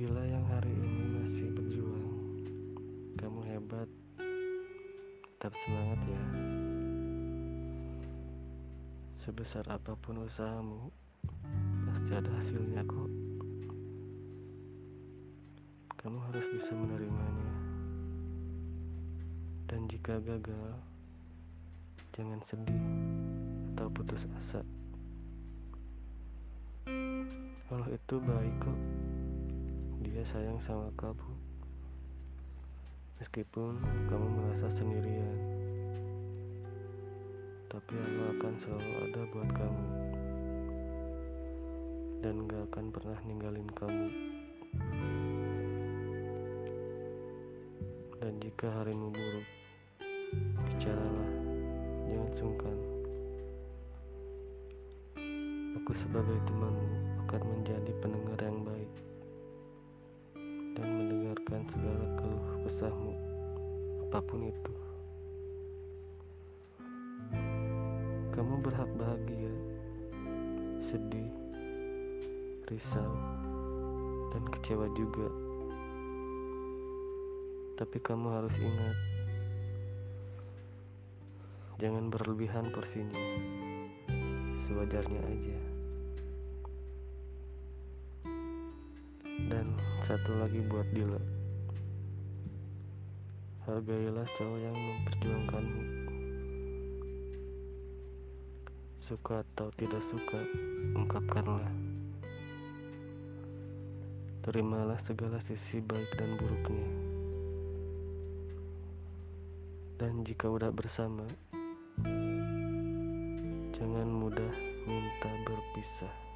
Bila yang hari ini masih berjuang, kamu hebat. Tetap semangat ya. Sebesar apa pun usahamu, pasti ada hasilnya kok. Kamu harus bisa menerimanya. Dan jika gagal, jangan sedih atau putus asa. Allah itu baik kok. Dia sayang sama kamu. Meskipun kamu merasa sendirian, tapi Allah akan selalu ada buat kamu dan gak akan pernah ninggalin kamu. Dan jika harimu buruk, bicaralah, jangan sungkan. Aku sebagai temanmu akan menjadi pendengar yang baik segala keluh kesahmu, apa pun itu. Kamu berhak bahagia, sedih, risau, dan kecewa juga. Tapi kamu harus ingat, jangan berlebihan porsinya, sewajarnya aja. Dan satu lagi buat Dila, hargailah cowok yang memperjuangkanmu. Suka atau tidak suka, ungkapkanlah. Terimalah segala sisi baik dan buruknya. Dan jika udah bersama, jangan mudah minta berpisah.